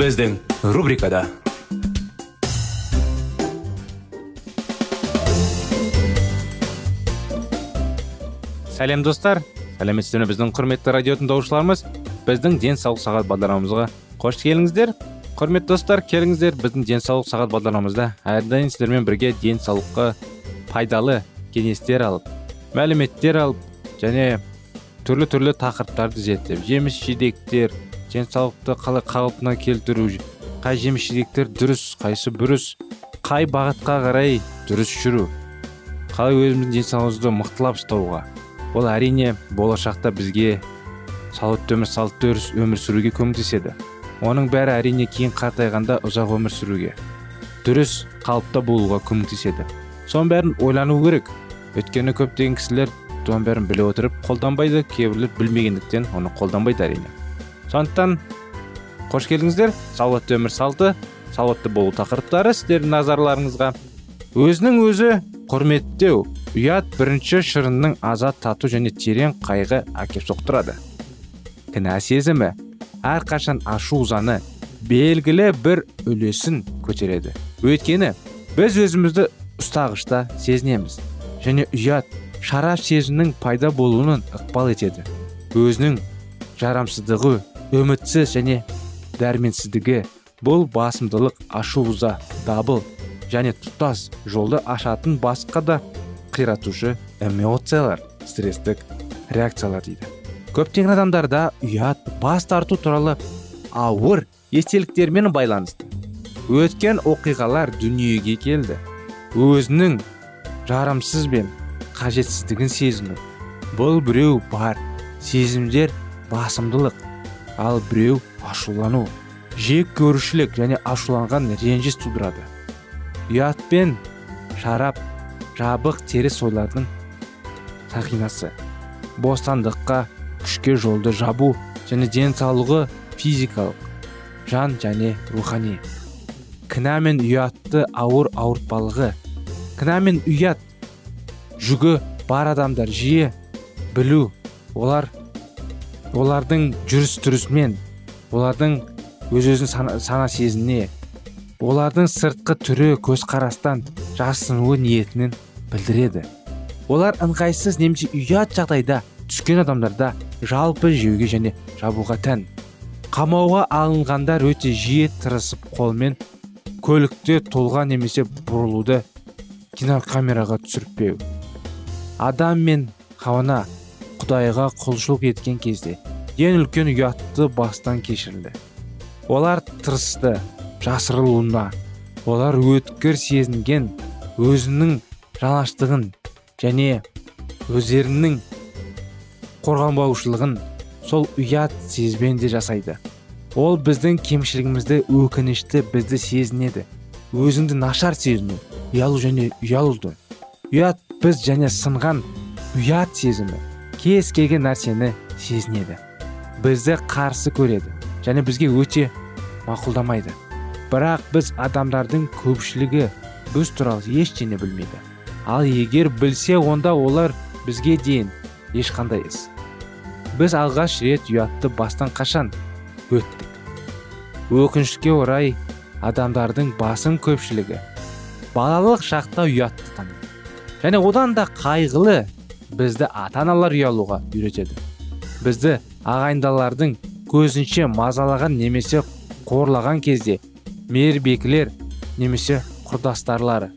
Біздің рубрикада сәлем достар. Сәлеметсіздер ме біздің құрметті радио тыңдаушыларымыз. Біздің денсаулық сағат бағдарламамызға қош келдіңіздер. Құрметті достар келіңіздер біздің денсаулық сағат бағдарламамызда әрдайым сіздермен бірге денсаулыққа пайдалы кеңестер алып мәліметтер алып және түрлі түрлі тақырыптарды зерттеп жеміс жидектер денсаулықты қалай қалпына келтіру қай жеміс жидектер дұрыс қайсы бұрыс қай бағытқа қарай дұрыс жүру. Қалай өзіміздің денсаулығымызды мықтылап ұстауға. Ол әрине болашақта бізге салауатты өмір салтты өмір сүруге көмектеседі. Оның бәрі әрине кейін қартайғанда ұзақ өмір сүруге дұрыс қалыпта болуға көмектеседі. Соның бәрін ойлану керек. Өйткені көптеген кісілер соның бәрін біле отырып қолданбайды кейбіреулер білмегендіктен оны қолданбайды әрине. Сондықтан қош келдіңіздер. Салауатты өмір салты салауатты болу тақырыптары сіздердің назарларыңызға. Өзінің өзі құрметтеу ұят бірінші шырынның азат тату және терең қайғы әкеп соқтырады. Кінә сезімі әрқашан ашу ызаны белгілі бір үлесін көтереді. Өйткені біз өзімізді ұстағышта сезінеміз және ұят шарап сезімнің пайда болуының ықпал етеді. Өзінің жарамсыздығы үмітсіз және дәрменсіздігі бұл басымдылық ашу ыза дабыл және тұтас жолды ашатын басқа да қиратушы эмоциялар стресстік реакциялар дейді. Көптеген адамдарда ұят бас тарту туралы ауыр естеліктермен байланысты. Өткен оқиғалар дүниеге келді. Өзінің жарамсыз бен қажетсіздігін сезіну. Бұл біреу бар сезімдер басымдылық ал біреу ашулану жек көрушілік және ашуланған ренжіс тудырады. Ұят пен шарап жабық теріс ойлардың сақинасы бостандыққа күшке жолды жабу және денсаулығы физикалық жан және рухани. Кінә мен ұятты ауыр ауыртпалығы кінә мен ұят жүгі бар адамдар жиі білу олар олардың жүріс тұрысымен олардың өз өзін сана, сана олардың сыртқы түрі көзқарастан жасынуы ниетінен білдіреді. Олар ыңғайсыз немесе ұят жағдайда түскен адамдарда жалпы жеуге және жабуға тән. Қамауға алынғандар өте жиі тырысып қолмен көлікте толған немесе бұрылуды кинокамераға түсіртпеу адам мен хауана құдайға құлшылық еткен кезде ең үлкен ұятты бастан кешірілді. Олар тырысты жасырылуына олар өткір сезінген өзінің жанаштығын және өздерінің қорғанбаушылығын сол ұят сезбен де жасайды. Ол біздің кемшілігімізді өкінішті бізді сезінеді өзіңді нашар сезіну ұялу және ұялуды. Ұят біз және сынған ұят сезімі. Кез келген нәрсені сезінеді. Бізді қарсы көреді және бізге өте мақұлдамайды. Бірақ біз адамдардың көпшілігі біз туралы ештеңе білмейді. Ал егер білсе онда олар бізге дейін ешқандай іс. Біз алғаш рет ұятты бастан қашан өттік? Өкінішке орай адамдардың басым көпшілігі балалық шақта ұятты және одан да қайғылы бізді ата аналар ұялуға үйретеді. Бізді ағайындалардың көзінше мазалаған немесе қорлаған кезде мейірбекілер немесе құрдастарлары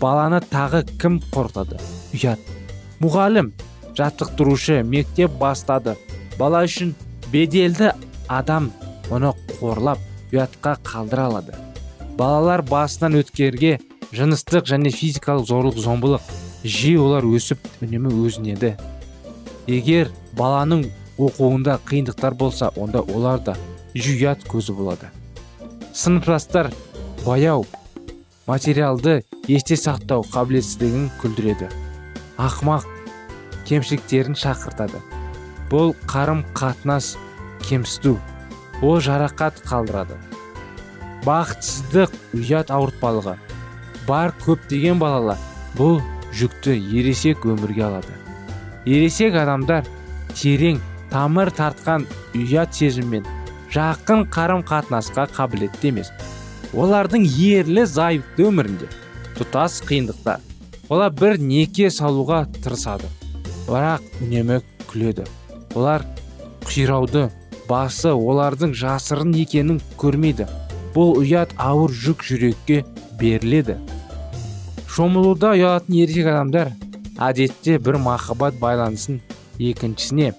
баланы тағы кім қорқытады ұят. Мұғалім жаттықтырушы мектеп бастады. Бала үшін беделді адам оны қорлап ұятқа қалдыра алады. Балалар басынан өткерге жыныстық және физикалық зорлық зомбылық жиі олар өсіп үнемі өзінеді. Егер баланың оқуында қиындықтар болса онда олар да жүйат көзі болады. Сыныптастар баяу материалды есте сақтау қабілетсіздігін күлдіреді. Ақмақ кемшіліктерін шақыртады. Бұл қарым қатынас кемсіту ол жарақат қалдырады. Бақытсыздық ұят ауыртпалығы. Бар көптеген балалар бұл жүкті ересек өмірге алады. Ересек адамдар терең тамыр тартқан ұят сезіммен жақын қарым қатынасқа қабілетті емес. Олардың ерлі зайыпты өмірінде тұтас қиындықтар олар бір неке салуға тырысады. Бірақ үнемі күледі. Олар қирауды басы олардың жасырын екенін көрмейді. Бұл ұят ауыр жүк жүрекке беріледі. Шомылуда ұялатын ересек адамдар әдетте бір махаббат байланысын екіншісіне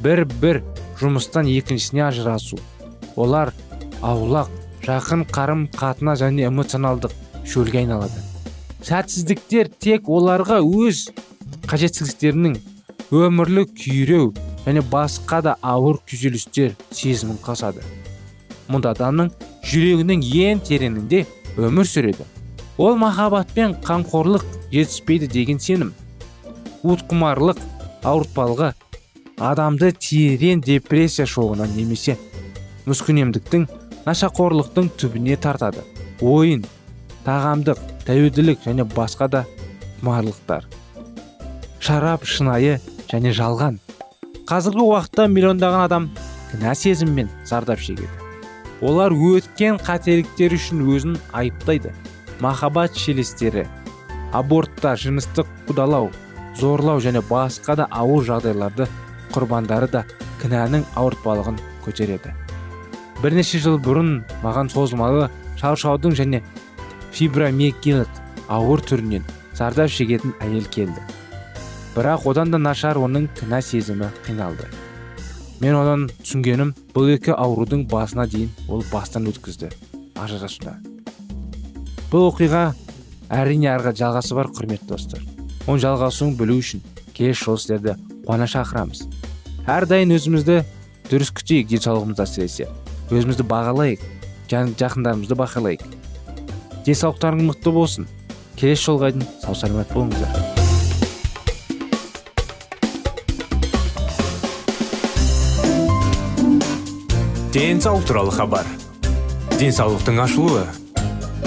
бір бір жұмыстан екіншісіне ажырасу. Олар аулақ жақын қарым қатынас және эмоционалдық шөлге айналады. Сәтсіздіктер тек оларға өз қажетсіздіктерінің өмірлік күйреу және басқа да ауыр күйзелістер сезімін қосады. Мұнда адамның жүрегінің ең тереңінде өмір сүреді. Ол махаббат пен қамқорлық жетіспейді деген сенім. Уытқұмарлық ауыртпалығы адамды терең депрессия шоғына немесе мүскінемдіктің нашақорлықтың түбіне тартады. Ойын тағамдық тәуелділік және басқа да құмарлықтар. Шарап шынайы және жалған. Қазіргі уақытта миллиондаған адам кінә сезіммен зардап шегеді. Олар өткен қателіктер үшін өзін айыптайды. Махаббат шелестері абортта жыныстық құдалау зорлау және басқа да ауыр жағдайларды құрбандары да кінәнің ауыртпалығын көтереді. Бірнеше жыл бұрын маған созылмалы шаршаудың және фибромиялгиялық ауыр түрінен зардап шегетін әйел келді. Бірақ одан да нашар оның кінә сезімі қиналды. Мен одан түсінгенім бұл екі аурудың басына дейін ол бастан өткізді. Ажырасуда. Бұл оқиға әрине арғы жалғасы бар құрметті достар. Оның жалғасуын білу үшін келесі жолы сіздерді қуана шақырамыз. Әрдайым өзімізді дұрыс күтейік денсаулығымыз әсіресе өзімізді бағалайық жақындарымызды бақылайық. Денсаулықтарыңыз мықты болсын. Келесі жолға дейін сау саламат болыңыздар. Денсаулық туралы хабар. Денсаулықтың ашылуы.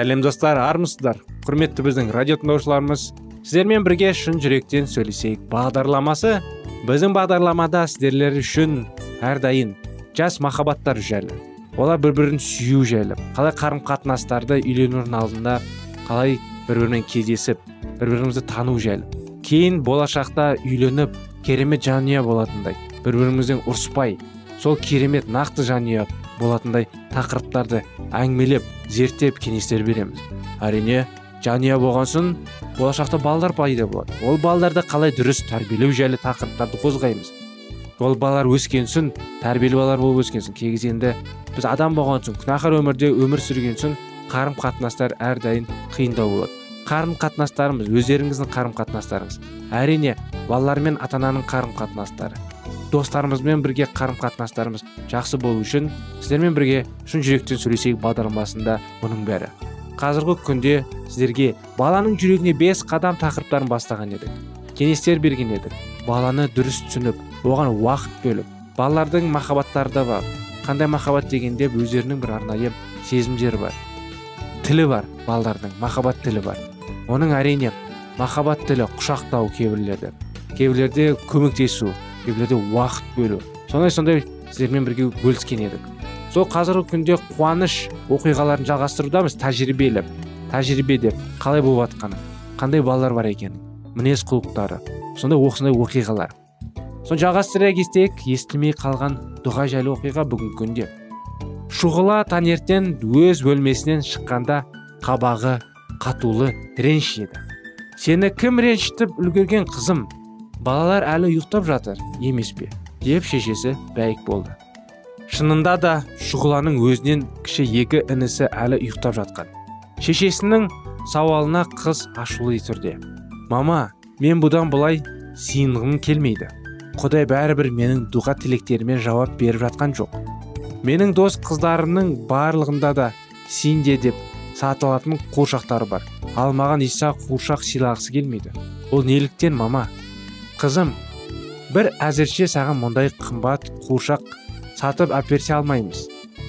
Сәлем достар армысыздар? Құрметті біздің радио тыңдаушыларымыз сіздермен бірге шын жүректен сөйлесейік. Бағдарламасы біздің бағдарламада сіздерлер үшін әрдайым жас махаббаттар жайлы олар бір бірін сүю жайлы қалай қарым қатынастарды үйленудің алдында қалай бір бірімен кездесіп бір бірімізді тану жайлы кейін болашақта үйленіп керемет жанұя болатындай бір бірімізбен ұрыспай сол керемет нақты жанұя болатындай тақырыптарды әңгімелеп зерттеп кеңестер береміз. Әрине жанұя болған соң болашақта балдар пайда болады. Ол балдарды қалай дұрыс тәрбиелеу жайлы тақырыптарды қозғаймыз. Ол балалар өскен соң тәрбиелі балалар болып өскен соң кей кезде біз адам болған соң күнәһар өмірде өмір сүрген соң қарым қатынастар әрдайым қиындау болады. Қарым қатынастарымыз өздеріңіздің қарым қатынастарыңыз әрине балалар мен ата ананың қарым қатынастары достарымызбен бірге қарым қатынастарымыз жақсы болу үшін сіздермен бірге шын жүректен сөйлесейік бағдарламасында бұның бәрі. Қазіргі күнде сіздерге баланың жүрегіне бес қадам тақырыптарын бастаған едік. Кеңестер берген едік. Баланы дұрыс түсініп оған уақыт бөліп балалардың махаббаттары да бар. Қандай махаббат дегенде өздерінің бір арнайы сезімдері бар. Тілі бар балалардың махаббат тілі бар. Оның әрине махаббат тілі құшақтау кейбірлерде кейбірлерде көмектесу кейбіреуде уақыт бөлу. Сондай сондай сіздермен бірге бөліскен едік. Сол қазіргі күнде қуаныш оқиғаларын жалғастырудамыз тәжірибелі тәжірибе деп қалай болып жатқаны қандай балалар бар екенін мінез құлықтары сондай осындай оқиғалар. Соны жалғастыра кетейік естілмей қалған дұға жайлы оқиға бүгінгі күнде. Шұғыла таңертең өз бөлмесінен шыққанда қабағы қатулы реніш еді. Сені кім ренжітіп үлгерген қызым? Балалар әлі ұйықтап жатыр емес пе? Деп шешесі бәйік болды. Шынында да шұғыланың өзінен кіші екі інісі әлі ұйықтап жатқан. Шешесінің сауалына қыз ашулы түрде. Мама мен бұдан былай сиынғым келмейді. Құдай бәрібір менің дұға тілектеріме жауап беріп жатқан жоқ. Менің дос қыздарымның барлығында да синде деп сатылатын қуыршақтары бар. Ал маған иса қуыршақ сыйлағысы келмейді. Ол неліктен мама? Қызым бір әзірше саған мұндай қымбат қуыршақ сатып әперсе алмаймыз.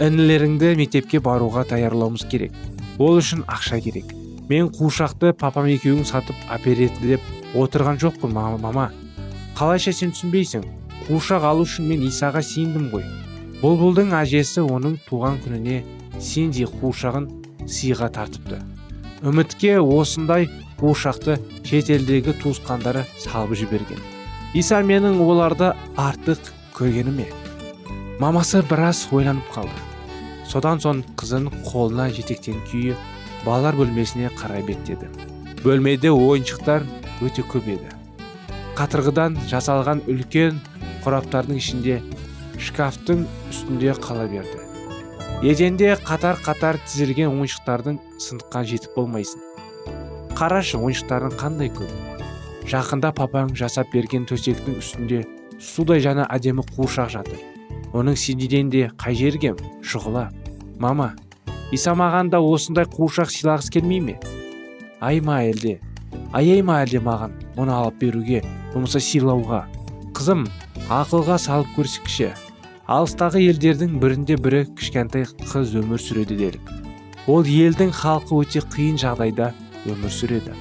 Інілеріңді мектепке баруға даярлауымыз керек. Ол үшін ақша керек. Мен қуыршақты папам екеуің сатып әпереді деп отырған жоқпын мама қалайша сен түсінбейсің? Қуыршақ алу үшін мен исаға сиындым ғой. Бұлбұлдың әжесі оның туған күніне сендей қуыршағын сыйға тартыпты. Үмітке осындай қуыршақты шетелдегі туысқандары салып жіберген. Иса менің оларды артық көргені ме мамасы біраз ойланып қалды. Содан соң қызын қолына жетектен күйі балалар бөлмесіне қарай беттеді. Бөлмеде ойыншықтар өте көп еді. Қатырғыдан жасалған үлкен қораптардың ішінде шкафтың үстінде қала берді. Еденде қатар қатар тізілген ойыншықтардың сыныққан жетіп болмайсың. Қарашы ойыншықтарың қандай көп? Жақында папаң жасап берген төсектің үстінде судай жана әдемі қуыршақ жатыр. Оның сенеден де қай жерге шұғыла. Мама иса маған да осындай қуыршақ сыйлағысы келмей ме? Ай ма әлде? Аяй ма әлде маған? Оны алып беруге болмаса сыйлауға. Қызым ақылға салып көрсекші алыстағы елдердің бірінде бірі кішкентай қыз өмір сүреді делік ол елдің халқы өте қиын жағдайда өмір сүреді.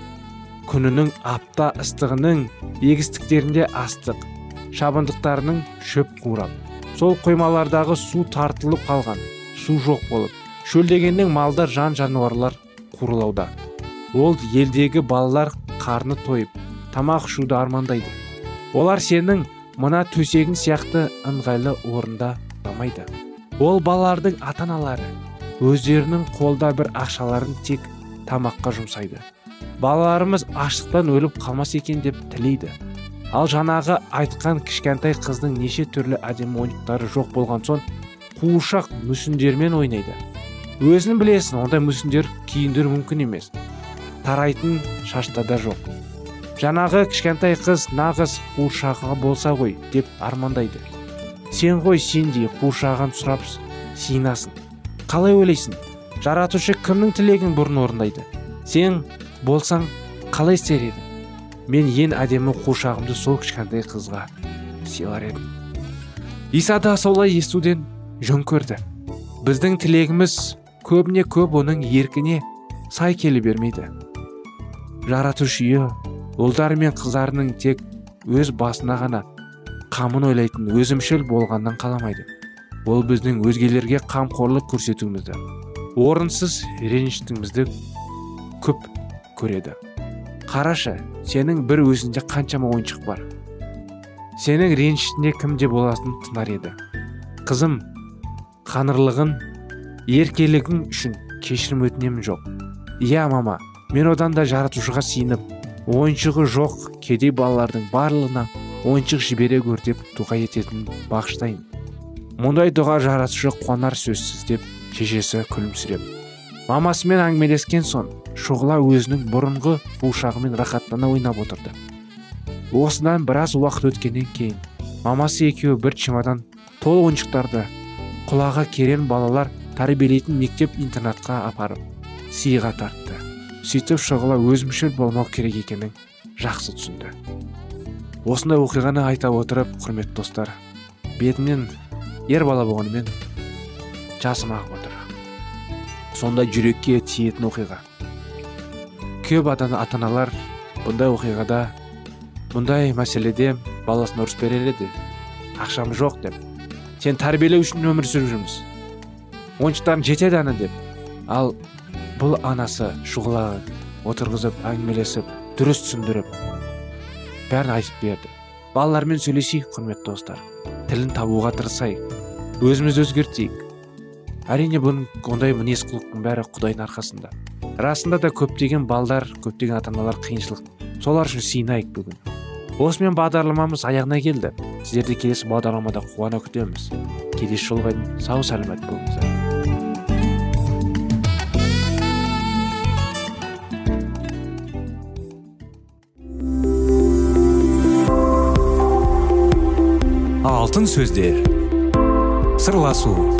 Күнінің апта ыстығының егістіктерінде астық шабындықтарының шөп қурап сол қоймалардағы су тартылып қалған су жоқ болып шөлдегеннің малдар жан жануарлар қурылауда ол елдегі балалар қарны тойып тамақ ішуді армандайды. Олар сенің мына төсегің сияқты ыңғайлы орында ұнамайды ол балалардың ата аналары өздерінің қолда бір ақшаларын тек тамаққа жұмсайды. Балаларымыз аштықтан өліп қалмас екен деп тілейді. Ал жаңағы айтқан кішкентай қыздың неше түрлі әдемі ойыншықтары жоқ болған соң қуыршақ мүсіндермен ойнайды. Өзің білесің ондай мүсіндер киіндіру мүмкін емес. Тарайтын шашта да жоқ. Жаңағы кішкентай қыз нағыз қуыршағы болса ғой деп армандайды. Сен ғой сендей қуыршағын сұрап сиынасың қалай ойлайсың? Жаратушы кімнің тілегін бұрын орындайды? Сен болсаң қалай істер едің? Мен ең әдемі қуыршағымды сол кішкентай қызға сыйлар едім. Иса да солай естуден жөн көрді. Біздің тілегіміз көбіне көп оның еркіне сай келе бермейді. Жаратушы үйі ұлдары мен қыздарының тек өз басына ғана қамын ойлайтын өзімшіл болғаннан қаламайды. Ол біздің өзгелерге қамқорлық көрсетуімізді. Орынсыз реніштігімізді көп көреді. Қарашы сенің бір өзінде қаншама ойыншық бар. Сенің ренішінде кімде боласын тынар еді. Қызым қанырлығын еркелігің үшін кешірім өтінемін жоқ. Иә мама мен одан да жаратушыға сиініп ойыншығы жоқ кедей балалардың барлығына ойыншық жібере көр деп дұға ететін бағыштайын. Мұндай дұға жаратушы қуанар сөзсіз деп шешесі күлімсіреп. Мамасымен әңгімелескен соң шұғыла өзінің бұрынғы қуыршағымен рахаттана ойнап отырды. Осыдан біраз уақыт өткеннен кейін мамасы екеуі бір чемодан толы ойыншықтарды құлағы керен балалар тәрбиелейтін мектеп интернатқа апарып сыйға тартты. Сөйтіп шұғыла өзімшіл болмау керек екенін жақсы түсінді. Осындай оқиғаны айта отырып құрметті достар бетімнен ер бала болғанымен жасым ағып отыр сондай жүрекке тиетін оқиға. Көп ата аналар бұндай оқиғада бұндай мәселеде баласына ұрыс еді ақшам жоқ деп. Сен тәрбиелеу үшін өмір сүріп жүрміз. Ойыншықтарың жетеді ана деп. Ал бұл анасы шұғыла отырғызып әңгімелесіп дұрыс түсіндіріп бәрін айтып берді. Балалармен сөйлесейік құрметті достар. Тілін табуға тырысайық. Өзімізді өзгертейік. Әрине бұның ондай мінез құлықтың бәрі құдайдың арқасында. Расында да көптеген балдар көптеген ата аналар қиыншылық. Солар үшін сыйынайық бүгін. Осымен бағдарламамыз аяғына келді. Сіздерді келесі бағдарламада қуана күтеміз. Келесі жолға дейін сау сәлемет болыңыздар. Алтын сөздер. Сырласу.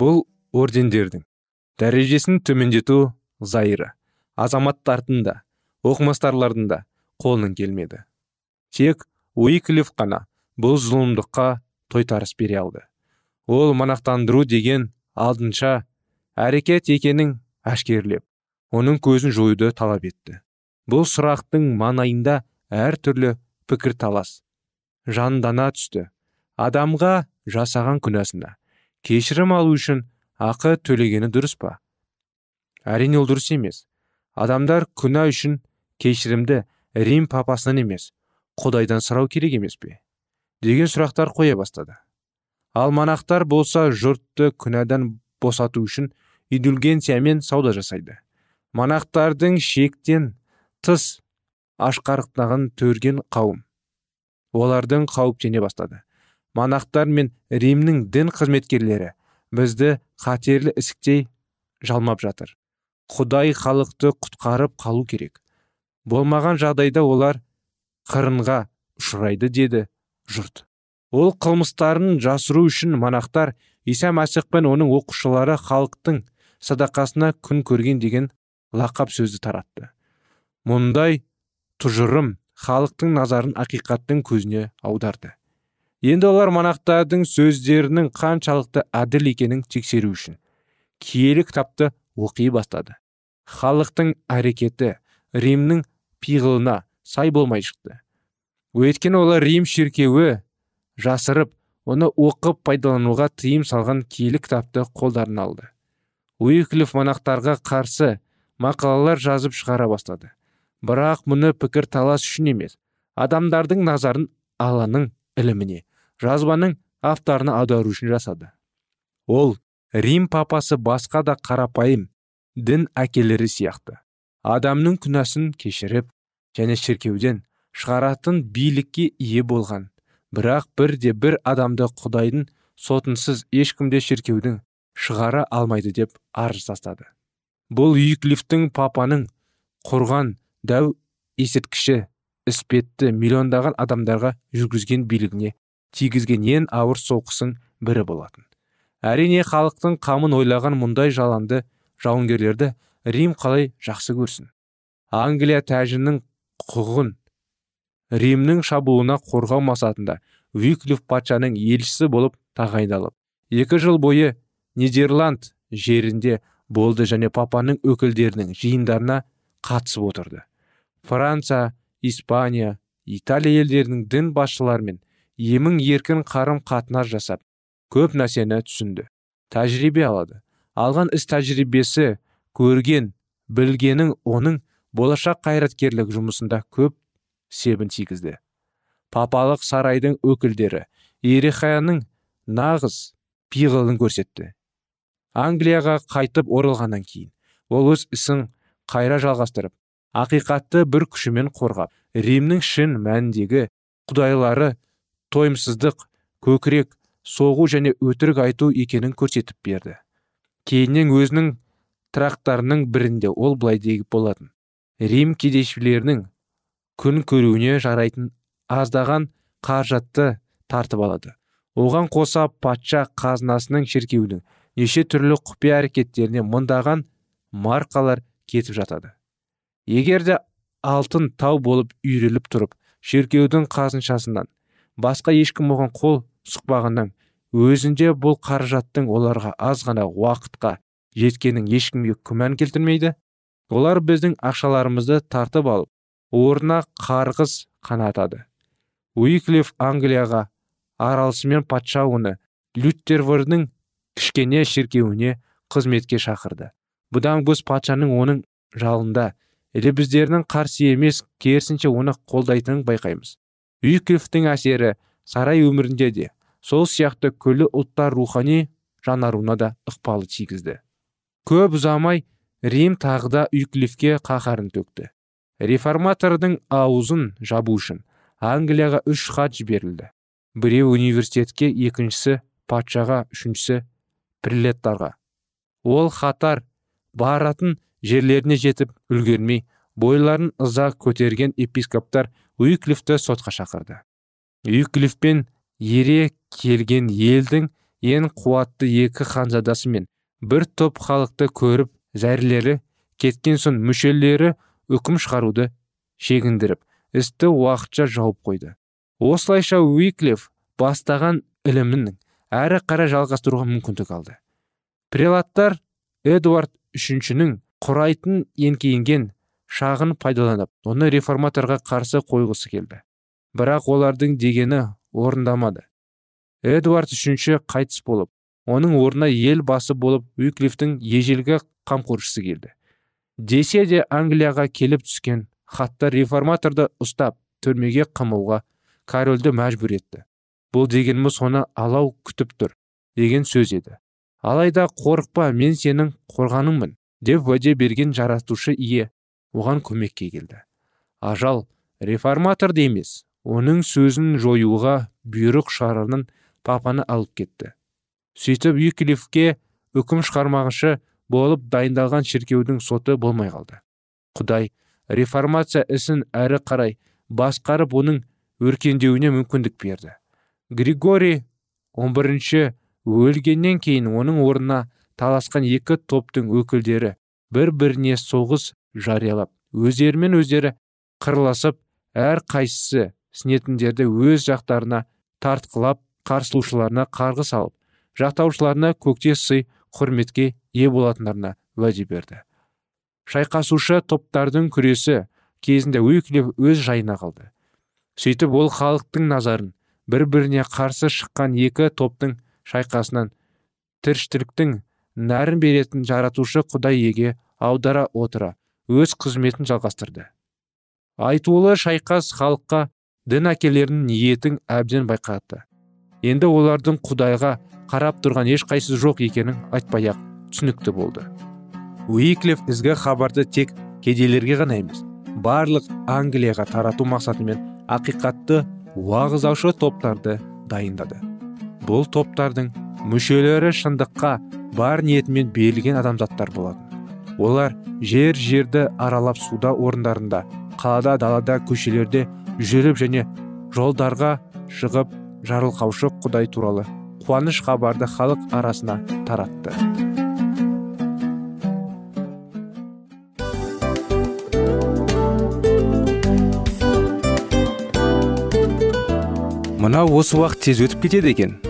Бұл ордендердің дәрежесін төмендету зайыры азаматтардың да оқымастарлардың да қолынан келмеді. Тек уиклиф қана бұл зұлымдыққа тойтарыс бере алды. Ол манақтандыру деген алдынша әрекет екенін әшкерлеп оның көзін жоюды талап етті. Бұл сұрақтың маңайында әртүрлі пікірталас жандана түсті. Адамға жасаған күнәсына кешірім алу үшін ақы төлегені дұрыс па? Әрине ол дұрыс емес. Адамдар күнә үшін кешірімді рим папасынан емес құдайдан сұрау керек емес пе? Деген сұрақтар қоя бастады. Ал монахтар болса жұртты күнәдан босату үшін индульгенциямен сауда жасайды. Монахтардың шектен тыс ашқарықтағын төрген қауым. Олардың қауіптене бастады. Монахтар мен римнің дін қызметкерлері бізді қатерлі ісіктей жалмап жатыр. Құдай халықты құтқарып қалу керек. Болмаған жағдайда олар қырынға ұшырайды деді жұрт. Ол қылмыстарын жасыру үшін монахтар иса мәсіх пен оның оқушылары халықтың садақасына күн көрген деген лақап сөзді таратты. Мұндай тұжырым халықтың назарын ақиқаттың көзіне аударды. Енді олар монахтардың сөздерінің қаншалықты әділ екенін тексеру үшін киелі кітапты оқи бастады. Халықтың әрекеті римнің пиғылына сай болмай шықты. Өйткені олар рим шіркеуі жасырып оны оқып пайдалануға тыйым салған киелі кітапты қолдарына алды. Уиклиф монахтарға қарсы мақалалар жазып шығара бастады. Бірақ мұны пікір талас үшін емес адамдардың назарын алланың іліміне жазбаның авторына аудару үшін жасады. Ол рим папасы басқа да қарапайым дін әкелері сияқты. Адамның күнәсін кешіріп және шіркеуден шығаратын билікке ие болған. Бірақ бірде бір адамды құдайдың сотынсыз ешкімде шіркеудің шығара алмайды деп арыз тастады. Бұл юклифтің папаның құрған дәу есірткіші іспетті миллиондаған адамдарға жүргізген билігіне тигізген ең ауыр соққысың бірі болатын. Әрине халықтың қамын ойлаған мұндай жаланды жауынгерлерді рим қалай жақсы көрсін? Англия тәжінің құқығын римнің шабуылына қорғау мақсатында виклиф патшаның елшісі болып тағайындалып екі жыл бойы нидерланд жерінде болды және папаның өкілдерінің жиындарына қатысып отырды. Франция испания италия елдерінің дін басшыларымен емін еркін қарым қатынас жасап көп нәрсені түсінді тәжірибе алады. Алған іс тәжірибесі көрген білгенің оның болашақ қайраткерлік жұмысында көп себін тигізді. Папалық сарайдың өкілдері ерехаяның нағыз пиғылын көрсетті. Англияға қайтып оралғаннан кейін ол өз ісін қайра жалғастырып ақиқатты бір күшімен қорғап римнің шын мәніндегі құдайлары тойымсыздық көкірек соғу және өтірік айту екенін көрсетіп берді. Кейіннен өзінің трактарының бірінде ол былай деп болатын. Рим кедейшілерінің күн көруіне жарайтын аздаған қаржатты тартып алады. Оған қоса патша қазынасының шіркеудің неше түрлі құпия әрекеттеріне мыңдаған маркалар кетіп жатады. Егер де алтын тау болып үйреліп тұрып шіркеудің қазыншасынан басқа ешкім оған қол сұқпағанның өзінде бұл қаражаттың оларға аз ғана уақытқа жеткенін ешкімге күмән келтірмейді. Олар біздің ақшаларымызды тартып алып орнына қарғыз қанатады. Уиклиф англияға аралысымен патша оны люттервордың кішкене шіркеуіне қызметке шақырды. Бұдан біз патшаның оның жалында біздердің қарсы емес керісінше оны қолдайтынын байқаймыз. Уиклифтің әсері сарай өмірінде де сол сияқты күллі ұлттар рухани жанаруына да ықпалы тигізді. Көп ұзамай рим тағы да уиклифке қаһарын төкті. Реформатордың аузын жабу үшін англияға үш хат жіберілді. Біреу университетке екіншісі патшаға үшіншісі прилеттарға. Ол хаттар баратын жерлеріне жетіп үлгермей бойларын ыза көтерген епископтар уиклифті сотқа шақырды. Уиклифпен ере келген елдің ең қуатты екі ханзадасы мен бір топ халықты көріп зәрілері кеткен соң мүшелері үкім шығаруды шегіндіріп істі уақытша жауып қойды. Осылайша уиклев бастаған ілімінің әрі қарай жалғастыруға мүмкіндік алды. Прелаттар эдуард үшіншінің құрайтын еңкейінген шағын пайдаланып оны реформаторға қарсы қойғысы келді. Бірақ олардың дегені орындамады. Эдуард үшінші қайтыс болып оның орнына ел басы болып уиклифтің ежелгі қамқоршысы келді. Десе де англияға келіп түскен хаттар реформаторды ұстап түрмеге қамауға корольді мәжбүр етті. Бұл дегеніміз оны алау күтіп тұр деген сөз еді. Алайда қорықпа мен сенің қорғаныңмын деп уәде берген жаратушы ие. Оған көмекке келді. Ажал реформаторды емес оның сөзін жоюға бұйрық шарының папаны алып кетті сөйтіп юкилевке үкім шығармағышы болып дайындалған шіркеудің соты болмай қалды. Құдай реформация ісін әрі қарай басқарып оның өркендеуіне мүмкіндік берді. Григорий 11 өлгеннен кейін оның орнына таласқан екі топтың өкілдері бір біріне соғыс жариялап өздерімен өздері қырласып әр қайсысы сінетіндерді өз жақтарына тартқылап қарсылушыларына қарғыс алып жақтаушыларына көкте сый құрметке ие болатындарына уәде берді. Шайқасушы топтардың күресі кезінде уиклев өз жайына қалды. Сөйтіп ол халықтың назарын бір біріне қарсы шыққан екі топтың шайқасынан тіршіліктің нәрін беретін жаратушы құдай еге аудара отыра өз қызметін жалғастырды. Айтулы шайқас халыққа дін әкелерінің ниетін әбден байқатты. Енді олардың құдайға қарап тұрған ешқайсысы жоқ екенін айтпай ақ түсінікті болды. Уиклев ізгі хабарды тек кедейлерге ғана емес барлық англияға тарату мақсатымен ақиқатты уағыздаушы топтарды дайындады. Бұл топтардың мүшелері шындыққа бар ниетімен берілген адамзаттар болатын. Олар жер жерді аралап суда орындарында қалада далада көшелерде жүріп және жолдарға шығып жарылқаушы құдай туралы қуаныш хабарды халық арасына таратты. Мынау осы уақыт тез өтіп кетеді екен.